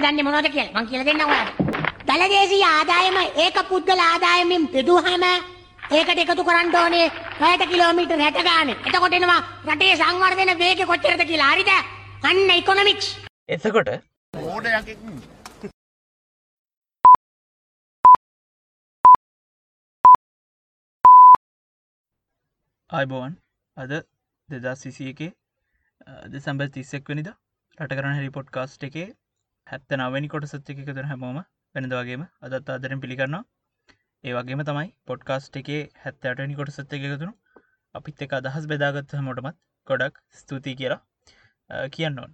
දන්න මොනොද කියල? මං කියල දෙන්න ඔයාට දළදේශී ආදායම ඒක පුද්ගල ආදායමින් පිදුහම ඒකට එකතු කරන්න ඕනේ පැයට කිලෝමීටර් හැට ගාන. එතකොටෙනවා රටේ සංවර්ධන වේග කොච්චරද කියලා. හරිද? අන්න ඉකොනොමික්ස් එතකොට මෝඩයක් අයිබෝවන් අද දෙදස් සිසිය එකේ දෙසම්බ තිස්සෙක් වනිද රට කරන හැරි පොඩ්කාස්ට් එකේ හැත්ත නවැනි කොට සත්්‍ය එක තුර හැමෝම වෙනදවාගේම අදත් ආදරෙන් පිළිගන්නවා. ඒ වගේම තමයි පොඩ්කාස්ට් එකේ හැත්තටනි කොට සත්්‍ය එකතුරු අපිත් එක අදහස් බෙදාගත්ත හමටමත් ගොඩක් ස්තුතියි කියලා කියන්න ඕන්.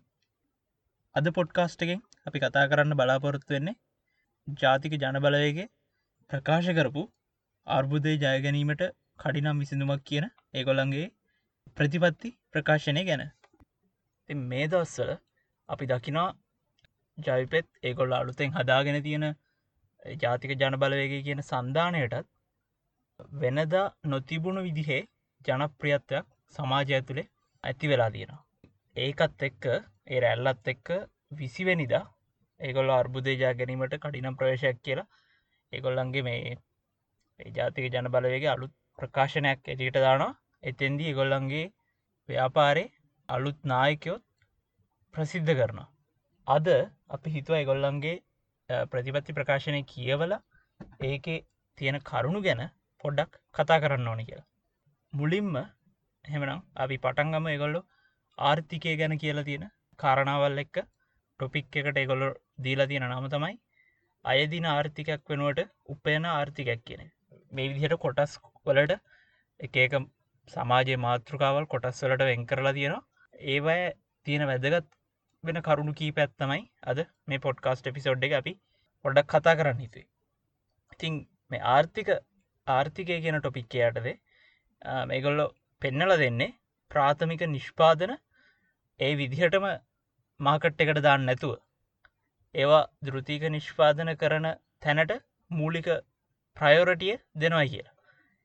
අද පොඩ්කාස්ට් එකෙන් අපි කතා කරන්න බලාපොරොත්තු වෙන්නේ ජාතික ජනබලයගේ ප්‍රකාශ කරපු අර්බුදය ජයගැනීමට කඩිනම් විසිඳුමක් කියන ඒගොල්ලන්ගේ ප්‍රතිපත්ති ප්‍රකාශනය ගැන. ති මේ දවස්සල අපි දකිනා ජවිපෙත් ඒගොල්ල අලුතෙන් හදාගෙන තියෙන ජාතික ජනබලවයගේ කියන සන්ධානයටත් වෙනදා නොතිබුණු විදිහේ ජනප්‍රියත්වයක් සමාජය ඇතුළේ ඇති වෙලා තියෙනවා. ඒකත් එක්ක ඒ රැල්ලත් එක්ක විසිවෙනිදා ඒගොල්ල අර්බුදේජා ගැනීමට කඩිනම් ප්‍රවේශයක් කියලා ඒගොල්ලන්ගේ මේ ඒ ජාතික ජන බලවගේ අලුත් ප්‍රකාශනයක් එටියට දානවා. එතෙන්දී ඒගොල්ලන්ගේ ව්‍යාපාරය අලුත් නායකයොත් ප්‍රසිද්ධ කරනවා. අද අපි හිතුව ඒගොල්ලන්ගේ ප්‍රතිපත්ති ප්‍රකාශනය කියවල ඒකේ තියෙන කරුණු ගැන පොඩ්ඩක් කතා කරන්න ඕනි කියලා. මුලින්ම හෙමනම් අපි පටන්ගම ඒගොල්ලො ආර්ථිකය ගැන කියලා තියෙන කාරණාවල් එක්ක. ටොපික් එකට ඒගොල්ලො දීලා තියෙන නම තමයි අයදින ආර්ථිකයක් වෙනුවට උපයන ආර්ථිකයක් කියන මේ විදිහට කොටස් වලට එකක සමාජයේ මාතෘකාවල් කොටස් වලට වෙන් කරලා තියෙනවා. ඒවය තියෙන වැදගත් වෙන කරුණු කී පැත්තමයි අද මේ පොඩ්කාස්ට එපිසෝඩ් එක අපි පොඩක් කතා කරන්න හිතුවේ. ඉතිං මේ ආර්ථික ආර්ථිකය කියන ටොපික්කයටදේ මේගොල්ලො පෙන්නල දෙන්නේ ප්‍රාථමික නිෂ්පාදන ඒ විදිහටම මාකට් එකට දාන්න නැතුව. ඒවා දෘතික නිෂ්පාදන කරන තැනට මූලික ප්‍රයෝරටිය දෙනවා කියලා.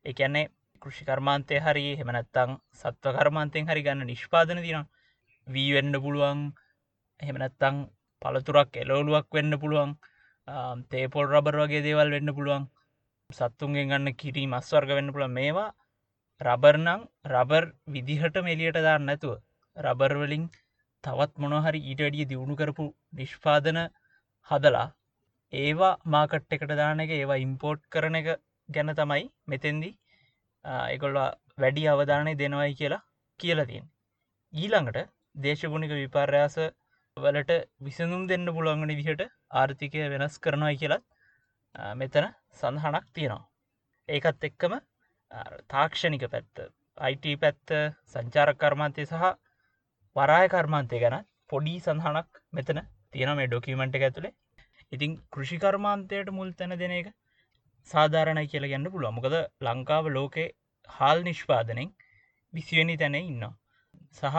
එකන්නේ කෘෂිකර්මාන්තය හරි හෙමනැත්තං සත්ව කර්මාන්තයෙන් හරි ගන්න නිෂ්පාදන තින වී වෙන්න පුළුවන් එහෙමනැත්තං පළතුරක් එලෝලුවක් වෙන්න පුළුවන්. තේපොල් රබර් වගේ දේවල් වෙන්න පුළුවන්. සත්තුන්ගෙන් ගන්න කිරී මස්වර්ග වෙන්න පුළුව මේවා රබර්නං රබර් විදිහට මෙලියට දාන්න නැතුව රබර්වලින් තවත් මොනොහරි ඊටඩිය දියුණු කරපු නිෂ්පාදන හදලා ඒවා මාකට් එකට දාන එක ඒවා ඉම්පෝර්ට් කරන එක ගැන තමයි මෙතෙන්දි එකොල්ල වැඩි අවධානය දෙනවයි කියලා කියලතින් ඊළඟට දේශගුණික විපර්යාස වලට විසඳුම් දෙන්න පුළුවන්ගනි විදිහට ආර්ථිකය වෙනස් කරනවයි කියලත් මෙතන සඳහනක් තියෙනවා. ඒකත් එක්කම තාක්ෂණික පැත්ත අයිට පැත්ත සංචාරක කර්මාන්තය සහ වරාය කර්මාන්තය ගැන පොඩි සඳහනක් මෙතන තියෙන මේ ඩොකිමෙන්ට් එක ඇතුළේ ඉතින් කෘෂිකර්මාන්තයට මුල් තැන දෙන එක සාධාරණයි කියල ගන්න පුළුව මොකද ලංකාව ලෝකේ හාල් නිෂ්පාදනෙන් විසිවනි තැන ඉන්නවා. සහ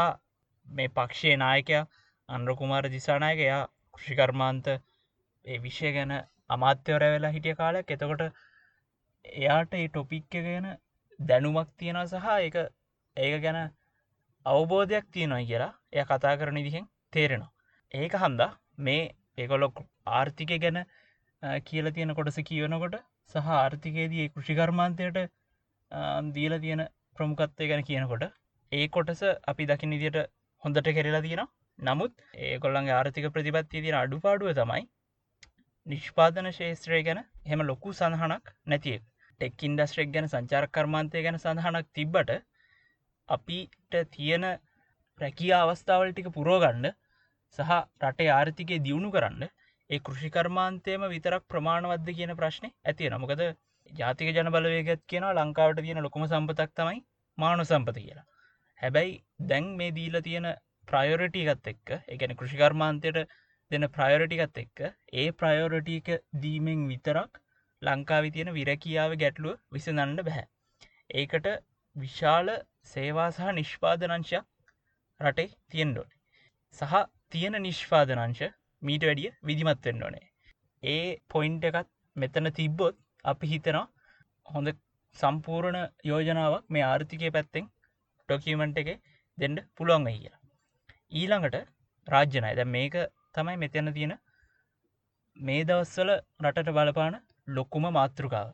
මේ පක්ෂය නායකයා අන්රකුමාර දිසානායක එයා කෘෂිකර්මාන්ත ඒ විෂය ගැන අමාත්‍යවර වෙලා හිටිය කාලයක්. එතකොට එයාට ඒ ටොපික්ක ගැන දැනුමක් තියෙන සහ එක ඒක ගැන අවබෝධයක් තියෙනවා කියලා එය කතා කරන ඉදිහෙන් තේරෙනවා. ඒක හන්දා මේ ඒකොලොක් ආර්ථිකය ගැන කියල තියෙන කොටස කියවනකොට සහ ආර්ථිකයේදී කෘෂිකර්මාන්තයට දීල තියෙන ප්‍රමුකත්වය ගැන කියනකොට ඒ කොටස අපි දකින ඉදිට හොඳට කෙරලා තියෙන නමුත් ඒකොල්ලන්ගේ ආර්ථික ප්‍රතිපත්තිය තියෙන අඩුපාඩුව තමයි නිෂ්පාදන ශේත්‍රය ගැන හෙම ලොකු සඳහනක් නැතිය ටෙක් ඉන්ඩස්ට්‍රෙක් ගැන සංචාර කර්මාන්තය ගැන සඳහනක් තිබ්බට අපිට තියෙන රැකිය අවස්ථාවල් ටික පුරෝගණ්ඩ සහ රටේ ආර්ථිකය දියුණු කරන්න ඒ කෘෂිකර්මාන්තයම විතරක් ප්‍රමාණවද්ද කියන ප්‍රශ්නය ඇතිය නමකද ජාතික ජන බලවේගත් කියන ලංකාවට තියෙන ලොකුම සම්පතක් තමයි මානු සම්පත කියලා. හැබැයි දැන් මේ දීල තියෙන ප්‍රයෝරටිකත් එක්ක. එකන කෘෂිකර්මාන්තයට දෙන ප්‍රයෝරටිකත් එක්ක. ඒ ප්‍රයෝරටික දීමෙන් විතරක් ලංකාවි තියෙන විරැකියාව ගැටලුව විසඳන්න බැහැ ඒකට විශාල සේවා සහ නිෂ්පාදනංශයක් රටේ තියෙන්ඩෝට සහ තියෙන නිෂ්පාදනංශ මීට වැඩිය විදිමත් වෙන්න ඕනේ. ඒ පොයින්ට එකත් මෙතන තිබ්බොත් අපි හිතනවා හොඳ සම්පූර්ණ යෝජනාවක් මේ ආර්ථිකය පැත්තෙන් ඩොකිමෙන්ට් එක දෙන්න පුළුවන් කියලා. ඊළඟට රාජ්‍යනය ද මේක තමයි මෙතන තියෙන මේ දවස්වල රටට බලපාන ලොක්කුම මාතෘකාව.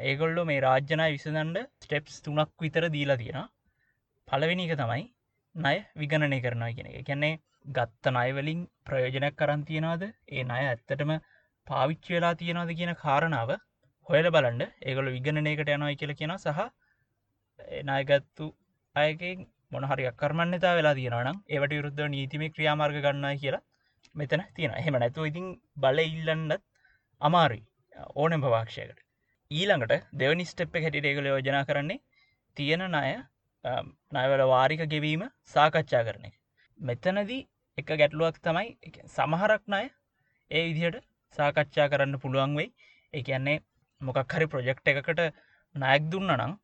ඒගොල්ලො මේ රාජ්‍යනය විසඳන්ඩ ස්ටෙප්ස් තුනක් විතර දීලා තියෙන පලවෙනි එක තමයි නය විගණනය කරනවා කියෙන එක. කැන්නේ ගත්ත නයවලින් ප්‍රයෝජනයක් කරන් තියෙනවාද? ඒ අය ඇත්තටම පාවිච්චි වෙලා තියෙනවාද කියන කාරණාව හොයල බලන්ඩ ඒගොල විගණනයකට යනයි කියල කියෙන සහ නායගත්තු අයකින් මොනහරි අකර්මණ්‍යතා වෙලා තියෙනනම් ඒවට විරුද්ධ නීතිම ක්‍රියාමාර්ග ගන්නා කියලා මෙතන තියෙන එහෙම නැතුව ඉතින් බල ඉල්ලන්නත් අමාරුයි ඕනෙම පවාක්ෂයකට ඊළඟට දෙවනි ස්ටෙප් හැටි ඒගල යෝජනා කරන්නේ තියෙන ණය නයවල වාරික ගෙවීම සාකච්ඡා කරන එක. මෙතනදී එක ගැටලුවක් තමයි සමහරක් ණය ඒ විදිහට සාකච්ඡා කරන්න පුළුවන් වෙයි. ඒ කියන්නේ මොකක් හරි ප්‍රොජෙක්් එකකට නයක් දුන්න නං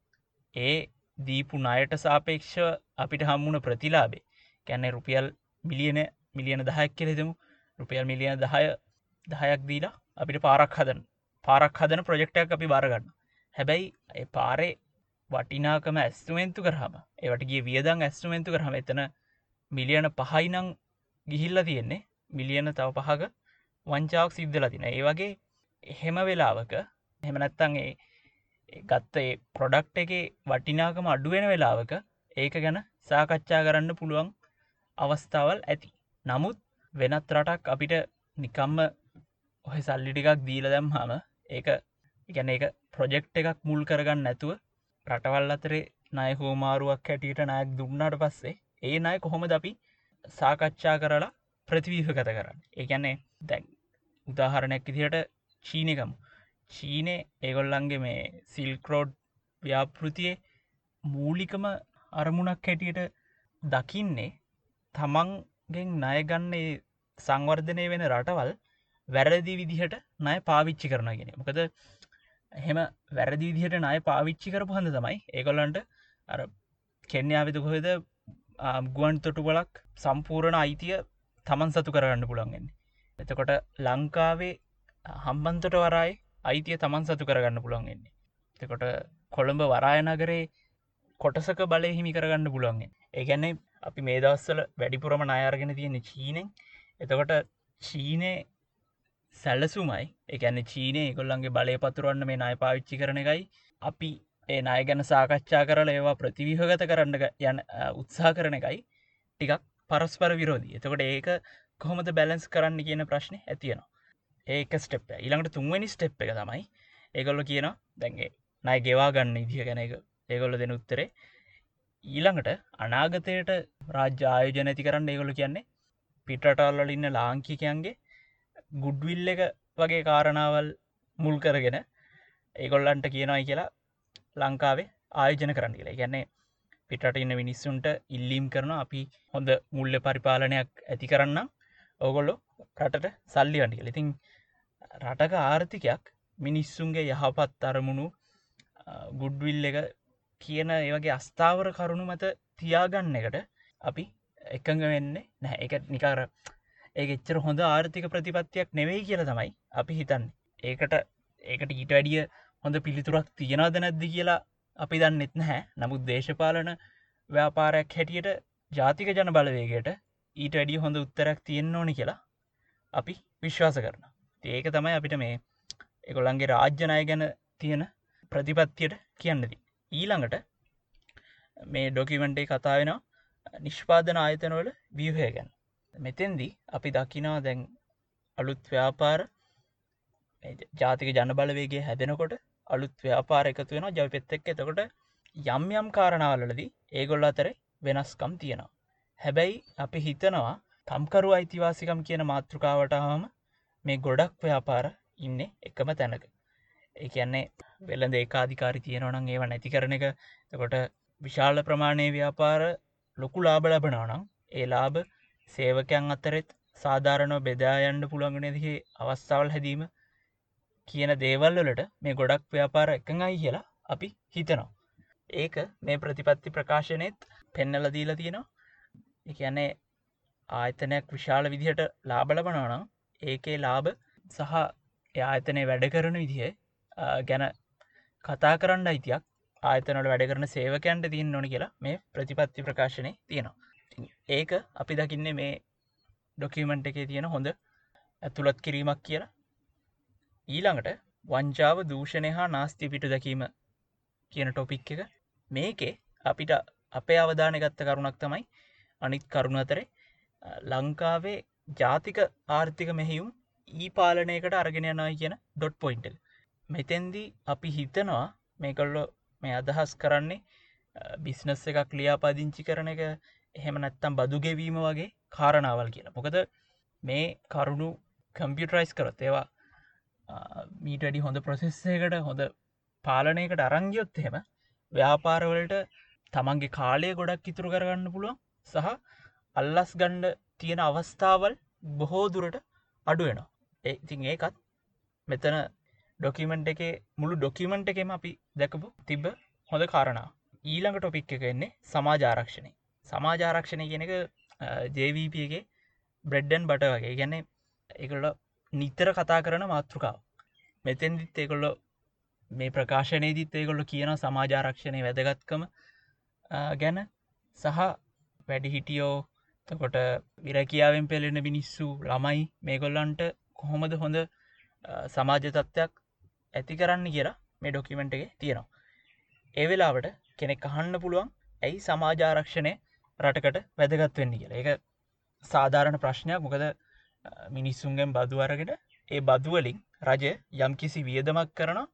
ඒ දීපු ණයට සාපේක්ෂ අපිට හම්මුණ ප්‍රතිලාබේ කැන්නේ රුපියල් මිලියන මිලියන දහයක් කෙලෙදමු රුපියල් මිලියන දහය දහයක් දීලා අපිට පාරක් හදන පාරක් හදන ප්‍රජෙක්්ටයක් අපි බාරගන්න හැබැයි පාරේ වටිනාකම ඇස්තුමෙන්තු කරහම ඒවට ගිය වියදං ඇස්තුමෙන්තු කරහම එතන මිලියන පහයිනං ගිහිල්ල තියෙන්නේ. මිලියන තව පහක වංචාවක් සිද්ධල තින ඒ වගේ එහෙම වෙලාවක හෙමනැත්තන්ගේ ගත්ත ප්‍රොඩක්් එක වටිනාකම අඩුවෙන වෙලාවක ඒක ගැන සාකච්ඡා කරන්න පුළුවන් අවස්ථාවල් ඇති. නමුත් වෙනත් රටක් අපිට නිකම්ම ඔහ සල්ලිටිකක් දීල දැම් හම ඒක ඉගැන එක ප්‍රොජෙක්් එකක් මුල් කරගන්න නැතුව රටවල් අතරේ නය හෝමාරුවක් හැටියට නයක් දුන්නට පස්සේ ඒ අය කොහොමද අපි සාකච්ඡා කරලා ප්‍රතිවීහ කත කරන්න ඒගැන්නේ දැන් උදාහරණයක් ඉදිහට චීනකමු චීනේ ඒගොල්ලන්ගේ මේ සිල්කරෝඩ් ව්‍යාපෘතියේ මූලිකම අරමුණක් හැටියට දකින්නේ තමන්ගෙන් ණයගන්නේ සංවර්ධනය වෙන රටවල් වැරදි විදිහට නය පාවිච්චි කරනගෙන මොකද එහෙම වැරදි විදිහට නය පාවිච්චි කරපු හඳ තමයි ඒකොල්ලන්ට අර කෙන්යාවිතු කොහෙද ගුවන් තොටු බලක් සම්පූර්ණ අයිතිය තමන් සතු කරගන්න පුළන්ගෙන් එතකොට ලංකාවේ හම්බන්තොට වරයි අයිතිය තමන් සතු කරගන්න පුළන්ගෙන්නේ එතකොට කොළඹ වරායනගරේ කොටසක බලය හිමි කරගන්න පුළුවන්ගෙන් ඒගැන්නේ අපි මේ දවස්සල වැඩිපුරම අයාර්ගෙන තියෙන චීනෙන්. එතකොට චීනය සැල්ලසුමයි එකැන්න චීනය කොල්ලන්ගේ බලය පතුරවන්න මේ අය පාවිච්චි කරන එකයි. අපි ඒ අය ගැන සාකච්ඡා කරල ඒවා ප්‍රතිවිහගත කරන්න යන උත්සා කරන එකයි ටිකක් පරස්පර විරෝධී. එතකොට ඒක කොහොමද බැලන්ස් කරන්න කියන ප්‍රශ්නය ඇතියනවා ඒක ස්ටෙප් ඊළඟට තුන්වැනි ස්ටෙප් එක තමයි ඒගොල්ල කියනවා දැන්ගේ නය ගෙවා ගන්න ඉදිහ ගැන එක ඒගොල්ල දෙන උත්තරේ ඊළඟට අනාගතයට රාජ්‍ය ආයෝජන ඇති කරන්න ඒගොලු කියන්නේ පිටටල්වල ඉන්න ලාංකිකයන්ගේ ගුඩ්විල් එක වගේ කාරණාවල් මුල් කරගෙන ඒගොල්ලන්ට කියනයි කියලා ලංකාවේ ආයෝජන කරන්න කියලා. ගැන්නේ පිටට ඉන්න මිනිස්සුන්ට ඉල්ලීම් කරන අපි හොඳ මුල්ල පරිපාලනයක් ඇති කරන්න ඕගොල්ලො රටට සල්ලි වටිකල ඉතින් රටක ආර්ථිකයක් මිනිස්සුන්ගේ යහපත් අරමුණු ගුඩ්විල් එක කියන ඒවගේ අස්ථාවර කරුණු මත තියාගන්න එකට අපි එකඟ වෙන්නේ නැහැ. එක නිකාර ඒ එච්චර හොඳ ආර්ථික ප්‍රතිපත්තියක් නෙවෙයි කියල තමයි අපි හිතන්න. ඒකට ඒකට ඊට වැඩිය හොඳ පිළිතුරක් තියෙනද නැද්ද කියලා අපි දන්න එත් නැහැ. නමුත් දේශපාලන ව්‍යාපාරයක් හැටියට ජාතික ජන බලවේගයට ඊට වැඩිය හොඳ උත්තරක් තියෙන්න්න ඕනි කියලා අපි විශ්වාස කරන ඒක තමයි අපිට මේ එකොළන්ගේ රාජ්‍යනය ගැන තියෙන ප්‍රතිපත්තියට කියන්නද. ඊළඟට මේ ඩොකිමෙන්ටේ කතාවෙන නිෂ්පාදන ආයතනවල ව්‍යහය ගැන. මෙතෙන්දී අපි දකිනා දැන් අලුත් ව්‍යාපාර ජාතික ජන බලවේගේ හැදෙනකොට අලුත් ව්‍යාපාර එකතු වෙන ජවපෙත් එක් එතකොට යම් යම් කාරණාවලදී ඒගොල්ල අතර වෙනස්කම් තියෙනවා. හැබැයි අපි හිතනවා තම්කරු අයිතිවාසිකම් කියන මාතෘකාවටහාම මේ ගොඩක් ව්‍යාපාර ඉන්න එකම තැනක. ඒ කියන්නේ වෙල්ලඳ ඒකාධිකාරි තියෙනවනං ඒව නැති කරන එක. තකොට විශාල ප්‍රමාණය ව්‍යාපාර ලොකු ලාබ ලබනවනම් ඒ ලාබ සේවකයන් අත්තරෙත් සාධාරණව බෙදායන්ඩ පුළන්ගනදහි අවස්ථාවල් හැදීම කියන දේවල්වලට මේ ගොඩක් ව්‍යාපාර එකඟයි කියලා අපි හිතනවා. ඒක මේ ප්‍රතිපත්ති ප්‍රකාශනයත් පෙන්නල දීල තියෙනවා. එකන්නේ ආයතනයක් විශාල විදිහට ලාබලබනවනම් ඒකේ ලාභ සහ ආයතනය වැඩ කරන විදිහ ගැන කතා කරන්න අයිතියක් ආයතනට වැඩ කරන සේවකයන්ට තියන්න ඕනි කියලා මේ ප්‍රතිපත්ති ප්‍රකාශනය තියෙනවා. ඒක අපි දකින්නේ මේ ඩොකිමෙන්ට් එකේ තියෙන හොඳ ඇතුළත් කිරීමක් කියලා. ඊළඟට වංචාව දූෂණය හා නාස්ති පිටු දැකීම කියන ටොපික් එක. මේකේ අපිට අපේ අවධානය ගත්ත කරුණක් තමයි අනිත් කරුණ අතරේ ලංකාවේ ජාතික ආර්ථික මෙහියුම් ඊ පාලනයකට අරගෙන යනයි කියන ඩොට් පොයින්ට මෙතැන්දී අපි හිතනවා මේකොල්ලො මේ අදහස් කරන්නේ බිස්නස් එකක් ලියාපදිංචි කරන එක එහෙම නැත්තම් බදු ගෙවීම වගේ කාරණාවල් කියලා. මොකද මේ කරුණු කම්පියුටරයිස් කරොත් ඒවා මීට වැඩි හොඳ ප්‍රසෙස්සයකට හොඳ පාලනයකට අරංගියොත් එහෙම ව්‍යාපාරවලට තමන්ගේ කාලය ගොඩක් ඉතුරු කරගන්න පුළුවන්. සහ අල්ලස් ගණ්ඩ තියෙන අවස්ථාවල් බොහෝ දුරට අඩුවෙනවා ඒ ඉතින් ඒකත් මෙතන ඩොකිමෙන්ට් එක මුළු ඩොකිමෙන්ට් එකෙම අපි දැකපු තිබ්බ හොඳ කාරණා. ඊළඟ ටොපික් එක එන්නේ සමාජාරක්ෂණය සමාජාරක්ෂණය කියන එක ජේවීපගේ බ්‍රෙඩ්ඩන් බට වගේ. ගැන්නේ එකොල්ල නිතර කතා කරන මාතෘකාව. මෙතැන්දිත් ඒකොල්ලො මේ ප්‍රකාශනයේදිත් ඒකොල්ලො කියන සමාජාරක්ෂණය වැදගත්කම ගැන සහ වැඩිහිටියෝ තකොට විරකියාවෙන් පෙළෙන මිනිස්සු ළමයි මේගොල්ලන්ට කොහොමද හොඳ සමාජ තත්ත්වයක් ඇති කරන්න කියලා මේ ඩොකිමෙන්ට් එක තියෙනවා. ඒවෙලාවට කෙනෙක් අහන්න පුළුවන් ඇයි සමාජාරක්ෂණය රටකට වැදගත් වෙන්න කියලා. එක සාධාරණ ප්‍රශ්නයක්. මොකද මිනිස්සුන්ගෙන් බදු අරගෙන ඒ බදුවලින් රජය යම් කිසි වියදමක් කරනවා.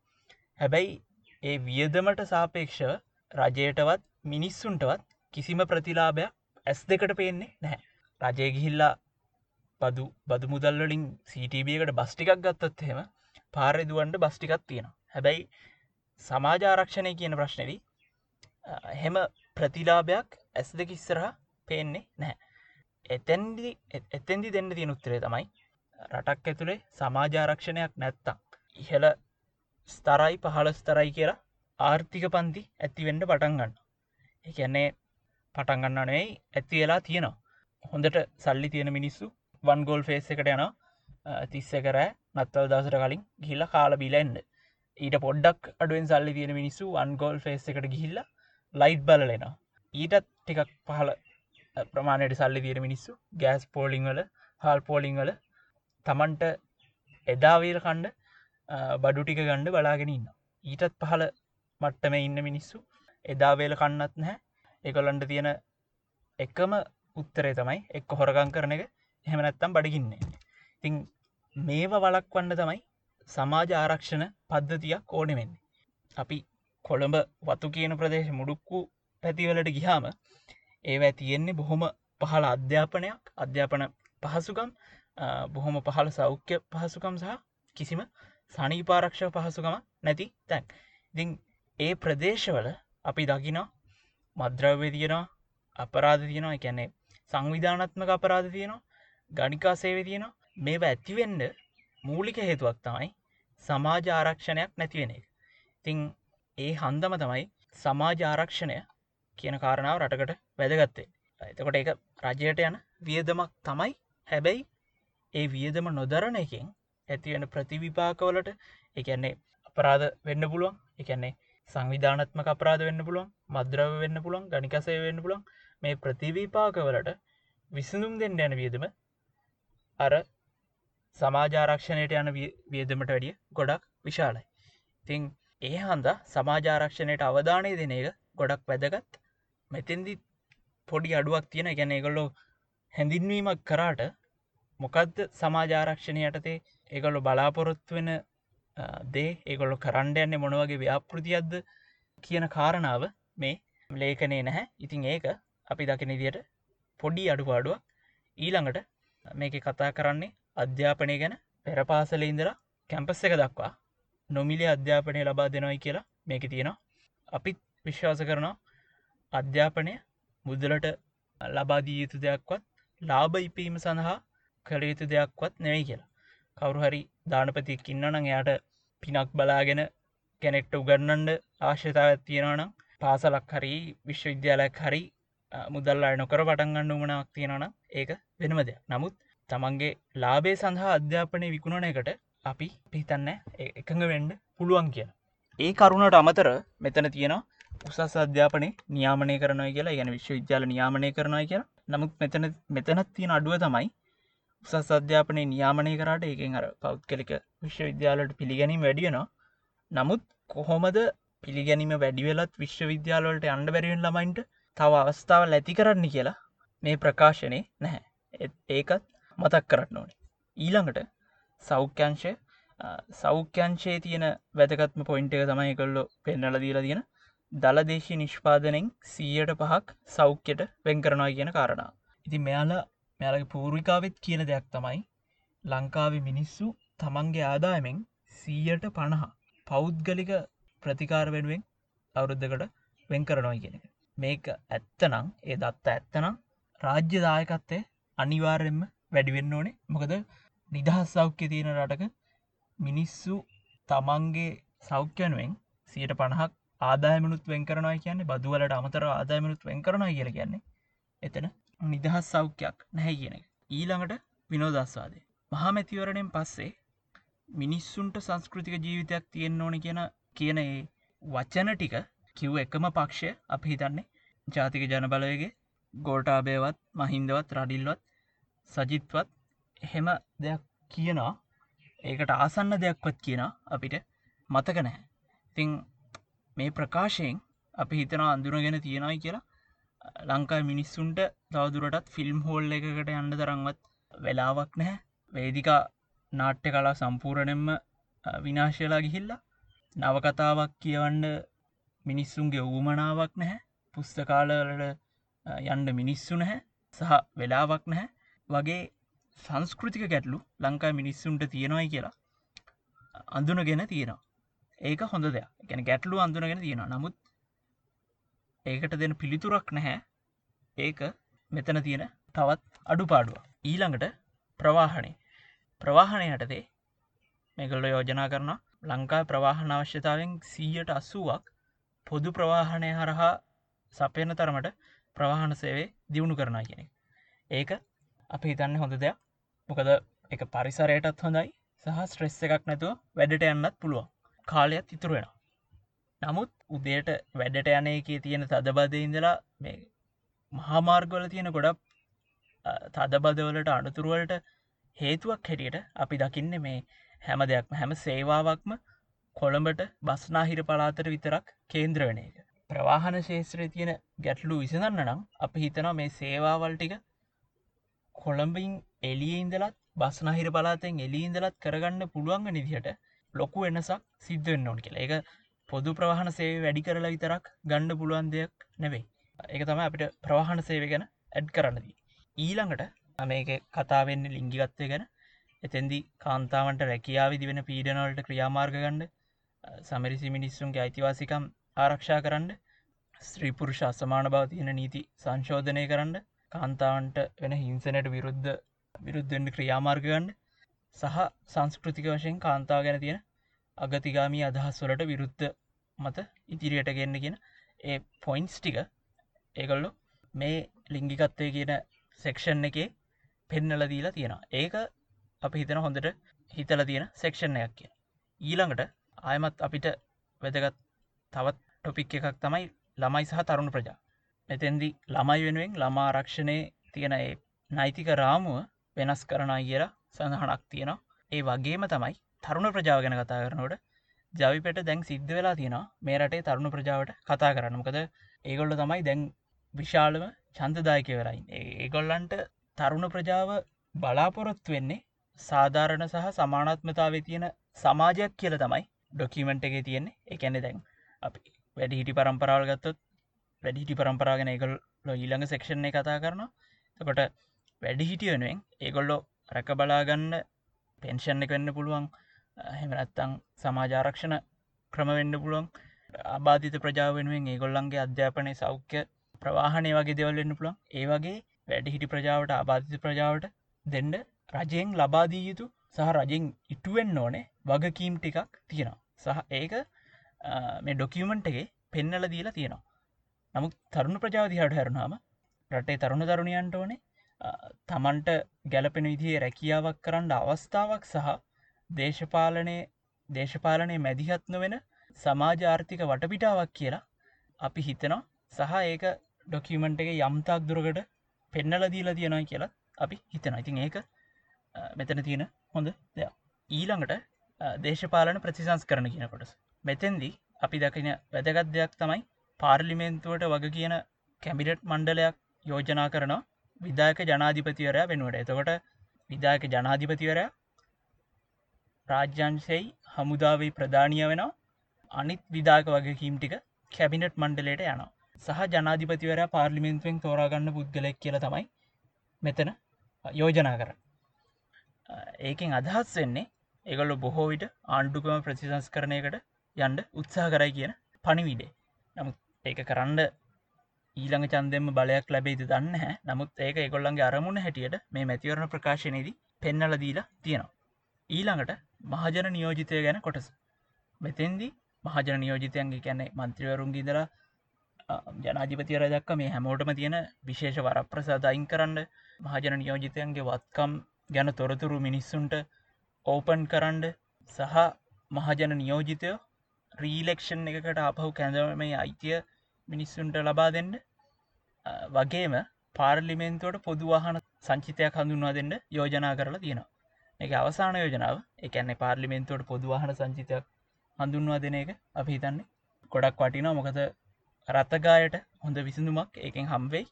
හැබැයි ඒ වියදමට සාපේක්ෂව රජයටවත් මිනිස්සුන්ටවත් කිසිම ප්‍රතිලාභයක් ඇස් දෙකට පේන්නේ නැහැ. රජය ගිහිල්ලා බදු බදු මුදල්වලින් සිටබකට බස්ටිකක් ගත්තත් එහෙම පාරෙදුවන්ට බස්ටිකත් තියෙනවා. හැබැයි සමාජාරක්ෂණය කියන ප්‍රශ්නදී හෙම ප්‍රතිලාභයක් ඇස් දෙක ඉස්සරහ පේන්නේ නැහැ. එතැන්දි එතැන්දි දෙන්න තියෙන උත්තරේ තමයි රටක් ඇතුළේ සමාජාරක්ෂණයක් නැත්තම් ඉහළ ස්තරයි පහළ ස්තරයි කියලා ආර්ථික පන්ති ඇතිවෙන්ඩ පටන්ගන්න එකන්නේ පටන්ගන්නනේ ඇති වෙලා තියෙනවා. හොඳට සල්ලි තියෙන මිනිස්සු වන් ගෝල් ෆේස් එකට යන තිස්ස කරෑ නත්තල් දසර කලින් ගිහිල්ල කාල බිලෙන්ඩ ඊට පොඩ්ඩක් අඩුවෙන් සල්ලි තියෙන මිනිස්සු අන්ගෝල් ෆේස් එකට ගිහිල්ල ලයිට් බලලෙන ඊටත් ටිකක් පහල ප්‍රමාණයට සල්ලි තියෙන මිනිස්සු ගෑස් පෝලිංවල හල් පෝලිංවල තමන්ට එදාවීල් කණ්ඩ බඩු ටික ගණ්ඩ බලාගෙන ඉන්න ඊටත් පහල මට්ටම ඉන්න මිනිස්සු එදාවේල කන්නත් නැහැ. එකොල්ලන්ට තියෙන එකම උත්තරේ තමයි එක් හොරගං කරන එක. හෙමනැත්තම් බඩිගින්නේ. ඉතිං මේව වලක් වන්න තමයි සමාජ ආරක්ෂණ පද්ධතියක් ඕනෙවෙන්නේ අපි කොළඹ වතු කියන ප්‍රදේශ මුඩුක්කු පැතිවලට ගිහාම ඒවැ තියෙන්නේ බොහොම පහළ අධ්‍යාපනයක් අධ්‍යාපන පහසුකම් බොහොම පහළ සෞඛ්‍ය පහසුකම් සහ කිසිම සනීපාරක්ෂ පහසුකම නැති තැන්. ඉතිං ඒ ප්‍රදේශවල අපි දකිනා මද්‍රව්‍ය තියෙනවා අපරාධ තියෙනවා. එකැන්නේ සංවිධානත්මක අපරාධ තියෙනවා ගනිකා සේව තියෙනවා. මේ ඇතිවෙන්ඩ මූලික හේතුවක් තමයි සමාජ ආරක්ෂණයක් නැතිවෙන එක. තිං ඒ හන්දම තමයි සමාජ ආරක්ෂණය කියන කාරණාව රටකට වැදගත්තේ එතකොට එක රජයට යන වියදමක් තමයි. හැබැයි ඒ වියදම නොදරණ එකින් ඇතිවෙන ප්‍රතිවිපාකවලට එකන්නේ අපරාධ වෙන්න පුළුවන්. එකන්නේ සංවිධානත්ම අපරාධ වෙන්න පුළුවන්. මද්‍රව වෙන්න පුළුවන් ගනිකසය වෙන්න පුළුවන්. මේ ප්‍රතිවීපාකවලට විසඳුම් දෙන්න යන වියදම අර සමාජාරක්ෂණයට යන වියදමට වැඩිය ගොඩක් විශාලයි. තිං ඒ හන්ද සමාජාරක්ෂණයට අවධානය දෙන එක ගොඩක් වැදගත්. මෙතෙන්දි පොඩි අඩුවක් තියෙන ගැන ගොල්ලෝ හැඳින්වීමක් කරාට මොකක්ද සමාජාරක්ෂණය යටතේ ඒගොල්ලො බලාපොරොත්තු වෙන දේ? ඒගොල්ලො කරන්ඩ යන්නේ මොනවගේ ව්‍යාපෘතියක්ද කියන කාරණාව මේ ලේකනේ නැහැ. ඉතින් ඒක අපි දකින දියට පොඩි අඩුපාඩුවක් ඊළඟට මේක කතා කරන්නේ අධ්‍යාපනය ගැන පෙරපාසල ඉඳලා කැම්පස් එක දක්වා නොමිලේ අධ්‍යාපනය ලබා දෙනොයි කියලා මේක තියෙනවා. අපිත් විශ්වාස කරනවා අධ්‍යාපනය මුදලට ලබාදී යුතු දෙයක්වත් ලාභ ඉපීම සඳහා කළ යුතු දෙයක්වත් නෙවෙයි කියලා. කවරු හරි දානපතික් ඉන්නනම් එයාට පිනක් බලාගෙන කැනෙක්ට උගන්නන්ඩ ආශ්‍යතාවත් තියෙනවනම් පාසලක් හරි විශ්වවිද්‍යාලයක් හරි මුදල්ලා නොකර පටන්ගන්න උමනාවක් තියෙනවන ඒක වෙනම දෙයක්. නමුත් තමන්ගේ ලාබේ සඳහා අධ්‍යාපනය විකුණන එකට අපි පිහිතන්න එකඟ වෙන්ඩ පුළුවන් කිය ඒ කරුණට අමතර මෙතන තියෙන උසස් අධ්‍යාපනය නියාමනය කරනය කියලා. ගැන විශ්ව විද්‍යාල නියාමනය කරනය කියලා. නමුත් මෙතන මෙතනත් තියෙන අඩුව තමයි උසස් අධ්‍යාපනය නියාමනය කරට ඒකෙන් අර පෞද්ගලික විශ්වවිද්‍යාලට පිළිගැනීම වැඩියනවා නමුත් කොහොමද පිළිගැනීම වැඩිවෙලත් විශ්වවිද්‍යාලවලට අන්ඩ බැරිවෙන් ළමයින්ට තව අවස්ථාව ඇති කරන්න කියලා මේ ප්‍රකාශනය නැහැ. ඒත් ඒකත් මතක් කරන්න ඕනේ. ඊළඟට සෞඛ්‍යංශය සෞඛ්‍යංශයේ තියෙන වැදකත්ම පොයින්ට එක තමයි කොල්ලො පෙන්නල දීලා තියෙන දළදේශී නිෂ්පාදනෙන් සීයට පහක් සෞඛ්‍යයට වෙන් කරනවා කියන කාරණා ඉති මෙයාලා මෙයාලගේ පූර්විකාවෙත් කියන දෙයක් තමයි ලංකාව මිනිස්සු තමන්ගේ ආදායමෙන් සීයට පණහා පෞද්ගලික ප්‍රතිකාර වෙනුවෙන් අවුරුද්ධකට වෙන් කරනවා කියන එක. මේක ඇත්තනං ඒ දත්ත ඇත්තනම් රාජ්‍ය දායකත්තේ අනිවාර්යෙන්ම වැඩිවෙන්න ඕනේ. මොකද නිදහස් සෞඛ්‍ය තියෙන රටක මිනිස්සු තමන්ගේ සෞඛ්‍යනුවෙන් සියට පණහක් ආදායමනුත් වෙන් කරනවා කියන්නේ බදුවලට අමතර ආදායමනුත් වෙන් කරනවා කියල කියන්නේ එතන නිදහස් සෞඛ්‍යයක් නැහැ කියන එක. ඊළඟට විනෝදස්වාදය මහමැතිවරණයෙන් පස්සේ මිනිස්සුන්ට සංස්කෘතික ජීවිතයක් තියෙන්න්න ඕන කියන කියන ඒ වචන ටික කිව් එකම පක්ෂය අප හිතන්නේ. ජාතික ජනබලයගේ ගෝටාබයවත් මහින්දවත් රඩිල්වත් සජිත්වත් එහෙම දෙයක් කියනවා. ඒකට ආසන්න දෙයක්වත් කියන අපිට මතක නැහැ. ඉතිං මේ ප්‍රකාශයෙන් අපි හිතන අඳුරගෙන තියෙනයි කියලා. ලංකා මිනිස්සුන්ට තවදුරටත් ෆිල්ම් හෝල් එකකට යන්න තරංවත් වෙලාවක් නැහැ. වේදිකා නාට්‍ය කලා සම්පූරණයෙන්ම විනාශයලා ගිහිල්ලා නවකතාවක් කියවන්න මිනිස්සුන්ගේ වූමනාවක් නැහැ. පුස්තකාලවලට යන්ඩ මිනිස්සු නැහැ. සහ වෙලාවක් නැහැ. වගේ සංස්කෘතික ගැටලු ලංකා මිනිස්සුන්ට තියෙනවයි කියලා අඳුනගෙන තියෙනවා. ඒක හොඳ දෙයක්. ගැන ගැටලු අඳුනගෙන තියෙනවා. නමුත් ඒකට දෙන පිළිතුරක් නැහැ. ඒක මෙතන තියෙන තවත් අඩුපාඩුව ඊළඟට ප්‍රවාහණය. ප්‍රවාහණය යටතේ මෙගල්ල යෝජනා කරන ලංකා ප්‍රවාහන අවශ්‍යතාවෙන් සීයට අස්සුවක් පොදු ප්‍රවාහණය හරහා සපයන තරමට ප්‍රවාහන සේවේ දියුණු කරනා කියෙනෙ ඒක අප හිතන්න හොඳ දෙයක්. මොකද එක පරිසරයටත් හොඳයි සහ ස්ට්‍රෙස්ස එකක් නැතුව වැඩට යන්නත් පුළුවන්. කාලයක් ඉතුරුවෙන නමුත් උදේට වැඩට යන එක තියෙන තදබද ඉඳලා මේ මහාමාර්ගවල තියෙන ගොඩක් තදබදවලට අනතුරුවලට හේතුවක් හැටියට අපි දකින්න මේ හැම දෙයක්ම හැම සේවාවක්ම කොළඹට බස්නාහිර පලාතර විතරක් කේන්ද්‍ර වන එක. ප්‍රවාහන ශේත්‍රය තියෙන ගැටලු විසඳන්න නම් අප හිතනවා මේ සේවාවල්ටික කොළඹින් එලිය ඉඳලත් බස්නාහිර පලාතෙන් එලිඉඳලත් කරගන්න පුළුවන් නිදිහට ලොකු වෙනසක් සිද්ධ වෙන්න ඕන කියලා. එක පොදු ප්‍රවාහන සේ වැඩි කරලා විතරක් ගණ්ඩ පුළුවන් දෙයක් නෙවෙයි. එක තම අපිට ප්‍රවාහන සේව ගැන ඇඩ් කරන්නදී ඊළඟට මේක කතාවෙන්න ලිංගිගත්තය ගැන. එතැන්දි කාන්තාවන්ට රැකියාවිදි වෙන පීඩනවලට ක්‍රියාමාර්ග ගණ්ඩ සමරිසි මිනිස්සුන්ගේ අයිතිවාසිකම් ආරක්ෂා කරන්න ස්ත්‍රීපුරුෂ අසමාන බව තියෙන නීති සංශෝධනය කරන්න කාන්තාවන්ට වෙන හිංසනයට විරුද්ධ විරුද්ධෙන්ට ක්‍රියාමාර්ගගන්න සහ සංස්කෘතික වශයෙන් කාන්තාව ගැන තියෙන අගතිගාමී අදහස් වලට විරුද්ධ මත ඉදිරියට ගන්න කියෙන ඒ පොයින්ස් ටික ඒකොල්ලු මේ ලිංගිකත්වය කියන සෙක්ෂන් එකේ පෙන්නල දීලා තියෙනවා. ඒක අපි හිතන හොඳට හිතල තියෙන සෙක්ෂණයක් කිය ඊළඟට ආයමත් අපිට වැදගත් තවත් ටොපික් එකක් තමයි ළමයි සහ තරුණ ප්‍රජා. මෙතැන්දි ළමයි වෙනුවෙන් ළමා ආරක්ෂණය තියෙන නෛතික රාමුව වෙනස් කරනා කියලා සඳහනක් තියෙනවා. ඒ වගේම තමයි තරුණ ප්‍රජාව ගැන කතා කරනකොට ජවිපට දැන් සිද්ධ වෙලා තියෙනවා මේ රටේ තරුණ ප්‍රජාවට කතා කරන්නමකද ඒගොල්ල තමයි දැන් විශාලම චන්දදායකවරයි ඒගොල්ලන්ට තරුණ ප්‍රජාව බලාපොරොත්තු වෙන්නේ සාධාරණ සහ සමානත්මතාව තියෙන සමාජයක් කියල තමයි ඩොකිමෙන්ට් එක තියෙන්නේ. එකැනෙ දැන් අපි වැඩි හිටි පරම්පරාවල් ගත්තොත් වැඩිහිටි පරම්පරාගෙන ඒගොල් ඊළඟ සෙක්ෂණය කතා කරනවා. තකොට වැඩි හිටිය වෙනුවෙන් ඒගොල්ලෝ රැක බලාගන්න පෙන්ෂන් එක වෙන්න පුළුවන්. හෙමනත්තං සමාජාරක්ෂණ ක්‍රමවෙන්න පුළුවන්. අබාධිත ප්‍රජාව වෙනුවෙන් ඒගොල්ලන්ගේ අධ්‍යාපනය සෞඛ්‍ය ප්‍රවාහනය වගේ දෙවල්වෙන්න පුළුවන්. ඒ වගේ වැඩිහිටි ප්‍රජාවට අබාධිත ප්‍රජාවට දෙන්ඩ රජයෙන් ලබාදී යුතු සහ රජෙන් ඉටුවෙන් ඕනේ වගකීම් ටිකක් තියෙනවා. සහ ඒක මේ ඩොකියමන්ටගේ පෙන්නල දීලා තියෙනවා. නමුත් තරුණ ප්‍රජාවදිහට හැරුණාම රටේ තරුණ තරුණයන්ට ඕනේ තමන්ට ගැලපෙන විදිේ රැකියාවක් කරන්න අවස්ථාවක් සහ දේශපාලනය දේශපාලනය මැදිහත් නොවෙන සමාජ ආර්ථික වටපිටාවක් කියලා අපි හිතනවා. සහ ඒක ඩොකිමෙන්ට් එක යම්තාක් දුරකට පෙන්නල දීලා තියෙනයි කියලා අපි හිතන ඉතින් ඒක මෙතන තියෙන හොඳ දෙයක්. ඊළඟට දේශපාලන ප්‍රතිසංස් කරන කියන කොටස. මෙතැන්දී අපි දකින වැදගත් දෙයක් තමයි පාර්ලිමේන්තුවට වග කියන කැමිඩට් මණ්ඩලයක් යෝජනා කරනවා විදායක ජනාධිපතිවරය වෙනුවට. එතකොට විදායක ජනාධිපතිවරයා රාජ්‍යංශයයි හමුදාවේ ප්‍රධානය වෙනවා. අනිත් විදාක වගකීම් ටික කැබිනට් මණ්ඩලයට යනවා. සහ ජනාධිපතිවර පාර්ලිමෙන්තුවෙන් තෝරාගන්න පුද්ගලෙක් කියල තමයි මෙතන යෝජනා කර ඒකෙන් අදහස් වෙන්නේ ඒගොල්ලු බොහෝ විට ආණ්ඩුකම ප්‍රතිසංස් කරනයකට යන්ඩ උත්සාහ කරයි කියන පණිවිඩේ නමුත් ඒක කරන්න ඊළඟ චන්දෙම බලයක් ලැබේද දන්න හැ නමුත් ඒක එකොල්ලන්ගේ අරමුණ හැටියට මේ මැතිවරණ ප්‍රකාශනයේදී පෙන්නල දීලා තියෙනවා. ඊළඟට මහජන නියෝජිතය ගැන කොටස. මෙතෙන්දී මහජන නියෝජිතයන්ගේ කැනෙ මන්ත්‍රීවරුන්ගේ දලා ජනාධිපතිවර දක්ක මේ හැමෝටම තියෙන විශේෂ වරප්‍රසාද අයින් කරන්න මහජන නියෝජිතයන්ගේ වත්කම් ගැන තොරතුරු මිනිස්සුන්ට ඕපන් කරන්ඩ සහ මහජන නියෝජිතයෝ රීලෙක්ෂන් එකකට අපහු කැඳව මේ අයිතිය මිනිස්සුන්ට ලබා දෙන්න වගේම පාර්ලිමෙන්තුවට පොදුවාහන සංචිතයක් හඳුන්වා දෙන්න යෝජනා කරලා තියෙනවා. එක අවසාන යෝජනාව එකන්නේ පාර්ලිමෙන්තුවට පොදුවාහන සංචිතයක් හඳුන්වා දෙන එක අපි හිතන්නේ. ගොඩක් වටිනා මොකද රත්තගායට හොඳ විසිඳුමක් ඒකෙන් හම්වෙයි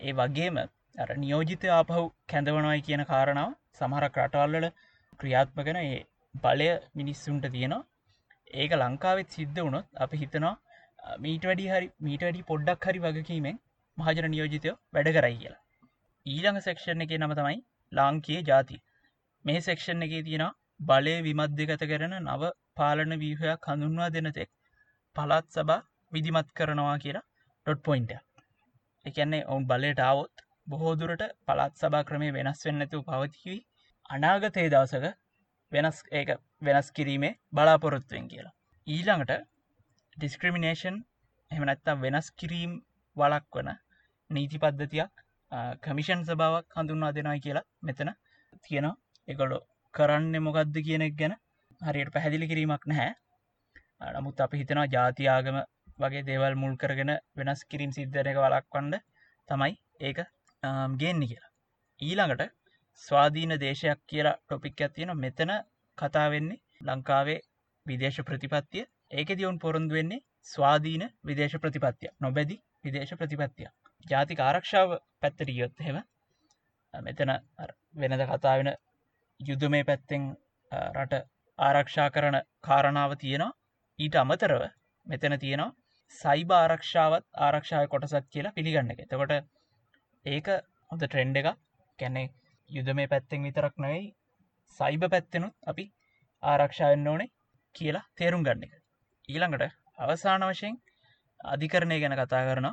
ඒ වගේම අර නියෝජිතය ආපහු කැඳවනවයි කියන කාරණාව සමහරක් රටවල්ලට ක්‍රියාත්මගෙන ඒ බලය මිනිස්සුන්ට තියෙනවා. ඒක ලංකාවෙත් සිද්ධ වුණොත් අපි හිතනවා මීට වැඩි හරි මීට වැඩි පොඩ්ඩක් හරි වගකීමෙන් මහජන නියෝජිතයෝ වැඩ කරයි කියලා. ඊළඟ සෙක්ෂණ එක නම තමයි ලාංකයේ ජාති මේ සෙක්ෂණ එක තියෙනවා බලය විමධ්‍යගත කරන නව පාලන වීහයක් හඳුන්වා දෙනතෙක් පළත් සබා විදිමත් කරනවා කියලා ඩොට් පොයින්ට එකන්නේ ඔවුන් බලයට ආවොත් බොහෝදුරට පළත් සභා ක්‍රමය වෙනස් වෙන්නතු පවතිවී. අනාගතේ දවසක වෙනස් ඒක වෙනස් කිරීමේ බලාපොරොත්තුවෙන් කියලා. ඊළඟට ඩිස්ක්‍රමිනේෂන් එහමනැත්තා වෙනස් කිරීම් වලක් වන නීති පද්ධතියක් කමිෂන් සභාවක් හඳුන්වා දෙනයි කියලා මෙතන තියෙනවා. එකොඩො කරන්න මොකක්ද කියනෙක් ගැන හරියට පැහැදිලි කිරීමක් නැහැ. නමුත් අපි හිතනවා ජාතියාගම වගේ දේවල් මුල් කරගෙන වෙනස් කිරීම් සිද්ධරක වලක්වන්ඩ තමයි ඒක ගේන්න කියලා ඊළඟට ස්වාධීන දේශයක් කියලා ටොපික් ඇතියෙන මෙතන කතාවෙන්නේ ලංකාවේ විදේශ ප්‍රතිපත්තිය. ඒක දියවුන් පොරොන්දු වෙන්නේ ස්වාධීන විදේශ ප්‍රතිපත්තිය නොබැදි විදේශ ප්‍රතිපත්තිය ජාතික ආරක්ෂාව පැත්තරියොත් හෙම මෙතන වෙනද කතාවෙන යුද්ධ මේ පැත්තෙන් රට ආරක්ෂා කරන කාරණාව තියෙනවා. ඊට අමතරව මෙතන තියෙනවා සයිබ ආරක්ෂාවත් ආරක්ෂාව කොටසත් කියලා පිළිගන්න එක. එතකොට ඒක හොඳ ට්‍රෙන්ඩ් එක කැනෙ යුද මේ පැත්තෙන් විතරක් නොයි සයිබ පැත්තෙනුත් අපි ආරක්ෂාවෙන්න ඕනේ කියලා තේරුම් ගන්න එක. ඊළඟට අවසාන වශයෙන් අධිකරණය ගැන කතා කරන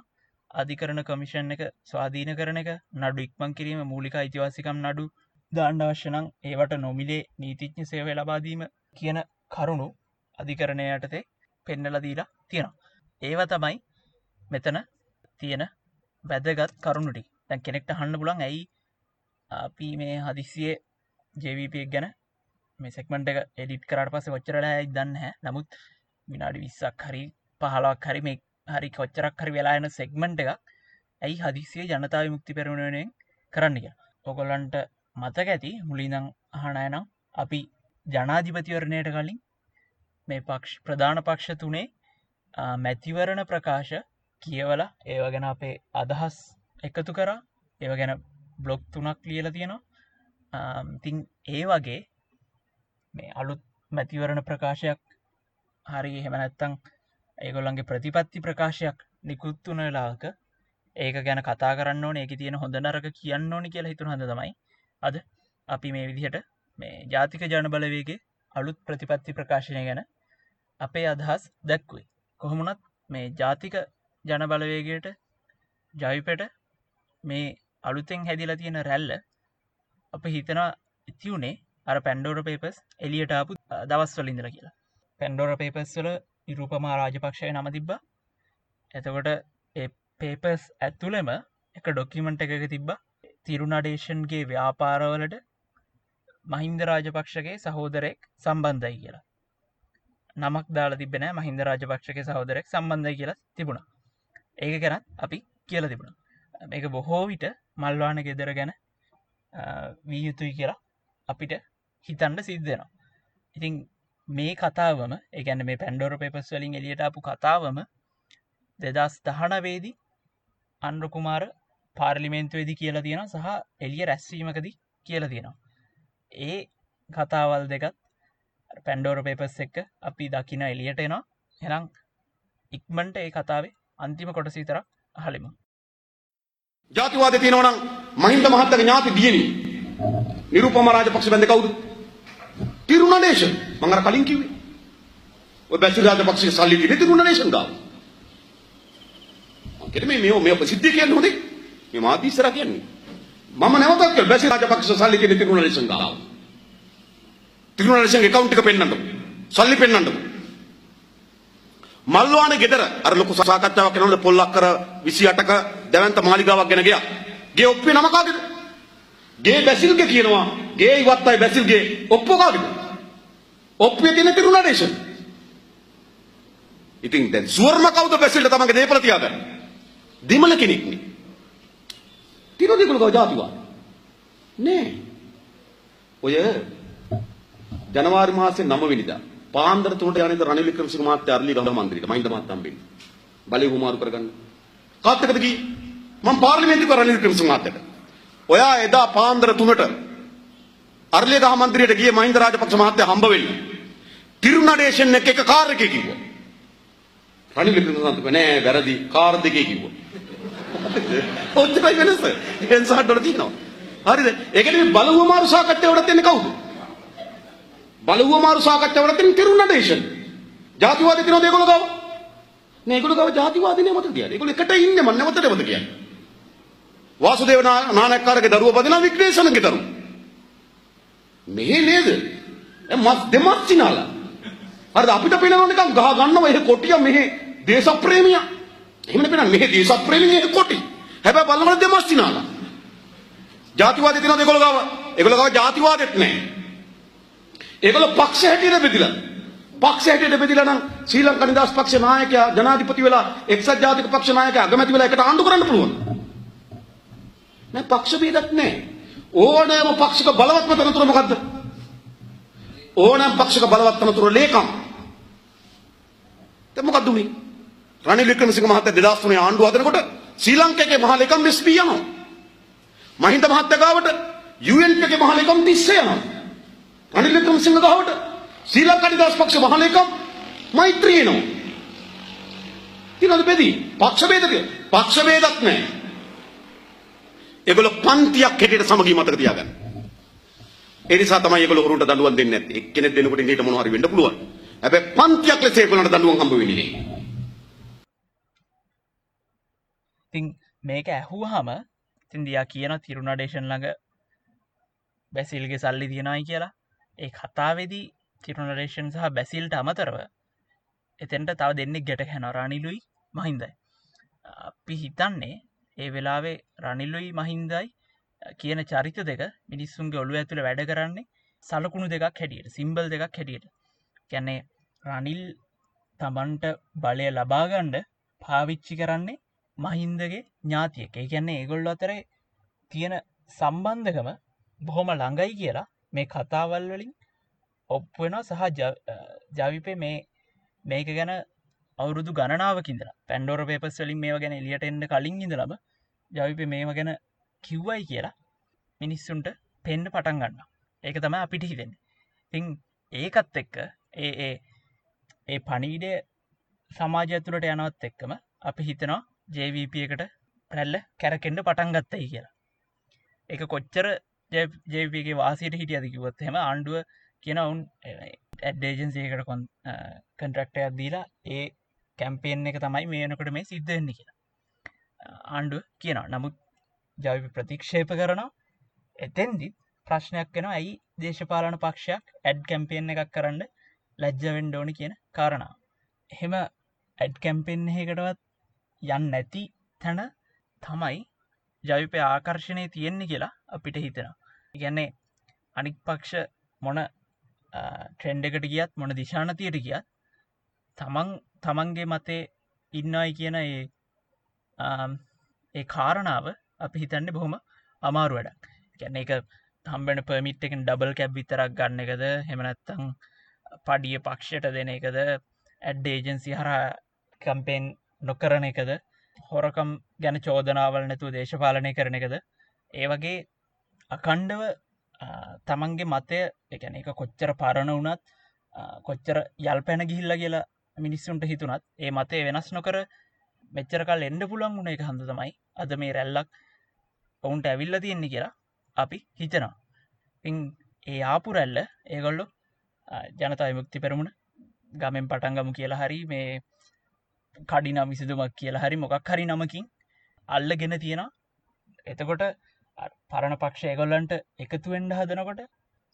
අධිකරණ කමිෂන් එක ස්වාධීන කරන එක නඩු ඉක්මං කිරීම මූලික අයිතිවාසිකම් නඩු දාණ්ඩවශ්‍යනං ඒවට නොමිලේ නීතිඥ සේවය ලබාදීම කියන කරුණු අධිකරණයටතේ පෙන්නලදීලා තියෙනවා. ඒව තමයි මෙතන තියෙන වැදගත් කරුණුටි දැන් කෙනෙක්ට හන්න පුලන් ඇයි අපි මේ හදිසියේ ජවිපක් ගැන මේ සෙක්මට එක එඩිට් කරට පස ඔච්චරලා ඇයි දන්න හැ නමුත් විනාඩි විස්සක් හරි පහලක් හරි මේ හරි කොච්චරක් හරි වෙලායන සෙක්මන්ට් එකක් ඇයි හදිසිය ජනතාව මුක්ති පෙරුණුවෙන් කරන්න කිය ඔකොල්ලන්ට මතක ඇති මුලිදං අහනයනම් අපි ජනාධිපතිවරණයට කලින් මේ පක්ෂ ප්‍රධාන පක්ෂ තුනේ මැතිවරණ ප්‍රකාශ කියවල ඒව ගැන අපේ අදහස් එකතු කරා. ඒව ගැන බ්ලොග් තුනක් ලියල තියෙනවා. තින් ඒ වගේ මේ අලුත් මැතිවරණ ප්‍රකාශයක් හරි එහෙමනැත්තං ඒගොල්ලන්ගේ ප්‍රතිපත්ති ප්‍රකාශයක් නිකුත්තුන වෙලාක ඒක ගැන කතා කරන්න ඕන. ඒක තියෙන හොඳ නරක කියන්න ඕනි කියලා හිතුන හඳ තමයි අද අපි මේ විදිහට මේ ජාතික ජන බලවේගේ අලුත් ප්‍රතිපත්ති ප්‍රකාශනය ගැන අපේ අදහස් දැක්වේ. කොහොමුණත් මේ ජාතික ජන බලවේගයට ජවිපට මේ අලුතෙන් හැදිලා තියෙන රැල්ල අප හිතනවා ඉතිවුණේ අර පැන්ඩෝර පේපස් එලියට ආපු දවස් වලින්දල කියලා. පැන්ඩෝර පේපස් වල ඉරූපමා රාජපක්ෂය නම තිබ්බ. එතකොට පේපස් ඇත්තුලෙම එක ඩොක්කිමෙන්ට් එකක තිබ්බ. තිරුණඩේෂන්ගේ ව්‍යාපාරවලට මහින්ද රාජපක්ෂගේ සහෝදරෙක් සම්බන්ධයි කියලා. නමක් දාල තිබෙන මහින්ද රාජපක්ෂක සහෝදරෙක් සම්බන්ධය කියලා තිබුණා. ඒක ගැනත් අපි කියල තිබුණ. මේක බොහෝ විට මල්වාන ගෙදර ගැන වී යුතුයි කියලා අපිට හිතන්ඩ සිද්ධෙනවා ඉතින් මේ කතාවම එකැන මේ පැන්ඩෝර පෙපස් වලින් එලියටපු කතාවම දෙදස් දහනවේදී අන්රකුමාර පාර්ලිමේන්තුවේදි කියලා තියෙන සහ එලිය රැස්වීමකදී කියලා තියෙනවා. ඒ කතාවල් දෙකත් පැන්ඩෝර පේපස් එක්ක අපි දකින එලියට එනවා. හෙනම් ඉක්මන්ට ඒ කතාවේ අන්තිම කොට සීතර හලිම ජාතිවාද තියෙනවා නම් මහින්ද මහත්තයාගේ ඥාති දියණිය නිරුපම රාජපක්ෂ බැඳ කවුද? තිරුණා නේෂන්. මම අර කලින් කිව්වේ. ඔය බැසි රාජපක්ෂගේ සල්ලි දිනේ තිරුණා නේෂන් ගාව. මම කියන්නේ මේ මේ මේ ප්‍රසිද්ධිය කියන්නේ හොඳේ. මේ මාත් ඉස්සරහ කියන්නේ. මම නැවතත් කියනවා බැසි රාජපක්ෂ සල්ලි දිනේ තිරුණා නේෂන් ගාව. තිරුණා නේෂන් account එක පෙන්නන්නකො. සල්ලි පෙන්නන්නකො. මල්වාන ගෙදර අර ලොකු සාකච්ඡාවක් කරනකොට පොල්ලක් කර 28ක දැවැන්ත මාලිගාවක් ගැන ගියා. ගේ ඔප්පේ නම කාගේද? ගේ බැසිල්ගේ කියනවා ගේ ඉවත්තයි බැසිල්ගේ ඔප්පෝ කාගේද? ඔප්පේ තියෙන තිරුණා නේෂන්. ඉතින් දැන් සුවර්ම කවුද බැසිල්ට තමන්ගේ දේපල තියාගන්න? දෙමළ කෙනෙක් නේ. තිරෝදී කුලකව ජාතිවාද. නෑ. ඔය ජනවාරි මාසේ 9 වෙනිදා පාන්දර 3ට යන ඉඳ රනිල් වික්‍රමසිංහ මහත්තයා අර්ලි ගම මන්ත්‍රීට මහින්ද මහත්තයා හම්බෙන්නේ. බලය හුමාරු කරගන්න. කාත් එක්කද ගියේ? මම පාර්ලිමේන්තුවේ රනිල් වික්‍රමසිංහ මහත්තයාට. ඔයා එදා පාන්දර 3ට අර්ලි ගහ මන්ත්‍රීට ගියේ මහින්ද රාජපක්ෂ මහත්තයා හම්බ වෙන්න. තිරුණඩේෂන් එක එක කාර් එකේ කිව්වා. රනිල් වික්‍රමසිංහ මහත්තයා නෑ වැරදි කාර් දෙකේ කිව්වා. ඔච්චරයි වෙනස. එන්සහඩ් වල තියෙනවා. හරිද? ඒ කියන්නේ මේ බලහුමාරු සාකච්ඡාවට එන්නේ කවුද? බලහුවමාරු සාකච්ඡාවට තියෙන තිරුණා නේෂන්. ජාතිවාදී තියනවාද ඒගොල්ලෝ ගාව? නේ ඒගොල්ලෝ ගාව ජාතිවාදී නේ මත කියන්නේ. ඒගොල්ලෝ එකට ඉන්නේ මම නැවතට මත කියන්නේ. වාසුදේව නා- නානක්කාරගේ දරුවා බදිනා වික්‍රේෂණගේ දරුවා. මෙහෙ නේද? ඒ මස් දෙමස් චිනාලා. හරිද අපිට පේනවා නිකන් ගහ ගන්නවා එහෙ කොටිය මෙහෙ දේශප්‍රේමියා. එහෙමනේ පේනවා මෙහෙ දේශප්‍රේමිය එහෙ කොටි. හැබැයි බලනකොට දෙමස් චිනාලා. ජාතිවාදී තියනවාද ඒගොල්ලෝ ගාව? ඒගොල්ලෝ ගාව ජාතිවාදෙත් නැහැ. ඒගොල්ලෝ පක්ෂ හැටියට බෙදිලා. පක්ෂ හැටියට බෙදිලා නම් ශ්‍රී ලංකා නිදහස් පක්ෂ නායකයා ජනාධිපති වෙලා එක්සත් ජාතික පක්ෂ නායකයා අගමැති වෙලා එකට ආණ්ඩු කරන්න පුළුවන්. නෑ පක්ෂ ભેදක් නෑ. ඕනෑම පක්ෂික බලවත්ම තනතුර මොකද්ද? ඕනෑම පක්ෂික බලවත් තනතුර ලේකම්. දැන් මොකද්ද උනේ? රනිල් වික්‍රමසිංහ මහත්තයා 2003 ආණ්ඩුව හදනකොට ශ්‍රී ලංකාවේ මහ ලේකම් බෙස්පී යනවා. මහින්ද මහත්තයා ගාවට UN එකේ මහ ලේකම් 30 යනවා. රනිල් වික්‍රමසිංහ ගාවට ශ්‍රී ලංකා නිදහස් පක්ෂ මහ ලේකම් මෛත්‍රී එනවා. තියනද බෙදී? පක්ෂ ભેදක. පක්ෂ ભેදක් නැහැ. ඒගොල්ලෝ පන්තියක් හැටියට සමගිය මතක තියාගන්න. ඒ නිසා තමයි ඒගොල්ලෝ හොරුන්ට දඬුවම් දෙන්නේ නැත්තේ. එක්කෙනෙක් දෙනකොට ඉන්නේට මොනවා හරි වෙන්න පුළුවන්. හැබැයි පන්තියක් ලෙස ඒගොල්ලන්ට දඬුවම් හම්බ වෙන්නේ නැහැ. ඉතිං මේක ඇහුවහම තින්දයා කියන තිරුණඩේෂන් ළඟ බැසිල්ගේ සල්ලි තියෙනයි කියලා ඒ කතාවෙදී තිරුණඩේෂන් සහ බැසිල්ට අමතරව එතෙන්ට තව දෙන්නෙක් ගැට හැන රනිලුයි මහින්දයි. අපි හිතන්නේ ඒ වෙලාවේ රනිල්ලුයි මහින්දයි කියන චරිත දෙක මිනිස්සුන්ගේ ඔළු ඇතුළ වැඩ කරන්නේ සලකුණු දෙකක් හැටියට සිම්බල් දෙකක් හැටියට. කැන්නේ රනිල් තමන්ට බලය ලබාගණ්ඩ පාවිච්චි කරන්නේ මහින්දගේ ඥාතියක. ඒ කියන්නේ ඒගොල්ල අතරේ තියෙන සම්බන්ධකම බොහොම ළඟයි කියලා මේ කතාවල් වලින් ඔප්වෙන සහ ජවිපේ මේ මේක ගැන අවුරුදු ගණනාවකින්දර පැන්ඩෝර පේපස් වලින් මේ ගැන එලියට එන්න කලින් ඉඳලම ජවිප මේම ගැන කිව්වයි කියලා මිනිස්සුන්ට පෙන්ඩ පටන් ගන්න ඒක තම අපිට හිතෙන් තිං ඒකත් එක්ක ඒ ඒ ඒ පනීඩේ සමාජ ඇතුළට යනවත් එක්කම අපි හිතනවා ජවිප එකට පැල්ල කැරකෙන්ඩ පටන් ගත්තයි කියලා. එක කොච්චර ජේපගේ වාසයට හිටිය අදකිවත් හෙම ආණ්ඩුව කියන ඔවුන් ඇඩ්ඩේජන්සේකට කොන් කන්ට්‍රක්ටයක් දීලා ඒ කැම්පේෙන් එක තමයි මේනකට මේ සිද්ධවෙන්න කියලා. ආණ්ඩුව කියනවා. නමුත් ජවි ප්‍රතික්ෂේප කරනවා. එතෙන්දි ප්‍රශ්නයක් වෙන ඇයි දේශපාලන පක්ෂයක් ඇඩ් කැම්පේෙන් එකක් කරන්න ලැජ්ජවෙන්ඩෝනි කියන කාරණා එහෙම ඇඩ් කැම්පෙන් එකටවත් යන්න නැති තැන තමයි ජවිපය ආකර්ශණය තියෙන්නේ කියලා අපිට හිතෙනවා. ඉගැන්නේ අනික් පක්ෂ මොන ට්‍රෙන්ඩ එකට ගියත් මොන දිශානතියට ගියත් තමන් තමන්ගේ මතේ ඉන්නයි කියන ඒ ඒ කාරණාව අපි හිතන්නේ බොහොම අමාරු වැඩක්. ගැන එක හම්බෙන පමිට් එකෙන් ඩබල් කැබ් විතරක් ගන්න එකද හෙමනත්තං පඩිය පක්ෂයට දෙන එකද ඇඩ් ඒජන්සි හර කම්පෙන් නොකරන එකද හොරකම් ගැන චෝදනාවල් නැතු දේශපාලනය කරන එකද ඒ වගේ අකණ්ඩව තමන්ගේ මතය එකන එක කොච්චර පරණ වනත් කොච්චර යල් පැන ගිහිල්ල කියලා මිනිස්සුන්ට හිතුනත් ඒ මතේ වෙනස් නොකර මෙච්චර කල් එන්ඩ පුළන් වුණ එක හඳ තමයි අද මේ රැල්ලක් ඔවුන්ට ඇවිල්ල තියෙන්නේ කියලා අපි හිතනවා. පින් ඒ ආපු රැල්ල ඒගොල්ලො ජනතා විමුක්ති පෙරමුණ ගමෙන් පටන්ගමු කියලා හරි මේ කඩිනා විසිදුමක් කියලා හරි මොකක් හරි නමකින් අල්ල ගෙන තියෙන එතකොට පරණ පක්ෂ ඒගොල්ලන්ට එකතුවෙන්ඩ හදනකොට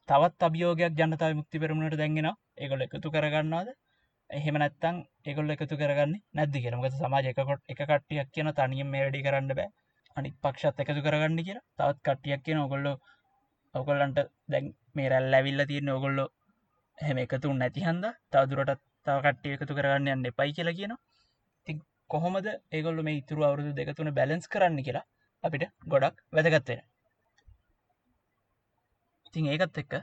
තවත් අභියෝගයක් ජනතා මුක්ති පෙරමුණට දැන්ගෙන ඒගොල එකතු කරගන්නවාද? එහෙම නැත්තං ඒගොල්ල එකතු කරගන්න නැද්දි කියනමක සමාජ එකකොට එක කට්ටියක් කියන තනියම් මේ වැඩි කරන්න බෑ. අනික් පක්ෂත් එකතු කරගන්න කියලා. තවත් කට්ටියක් කියන ඔගොල්ලො ඔගොල්ලන්ට දැන් මේ රැල් ඇවිල්ල තියන්න ඔගොල්ලො හැම එකතුන් නැති හන්ද. තවදුරටත් තව කට්ටිය එකතු කරගන්න යන්න එපයි කියලා කියනවා. ති කොහොමද ඒගොල්ල මේ ඉතුරු අවුරුදු දෙකතුන බැලන්ස් කරන්න කියලා? අපිට ගොඩක් වැදගත්වෙන ඉතින් ඒකත් එක්ක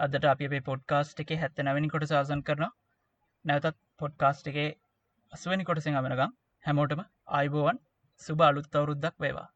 අදට අපි අපේ පොඩ්කාස්ට් එක හැත්ත නැවැනි කොට සාසන් කරන නැවතත් පොඩ්කාස්ට් එකේ අස්වනි කොටසිෙන් අමනගම් හැමෝටම අයිබෝවන් සුබ අලුත් අවුරුද්දක් වේවා.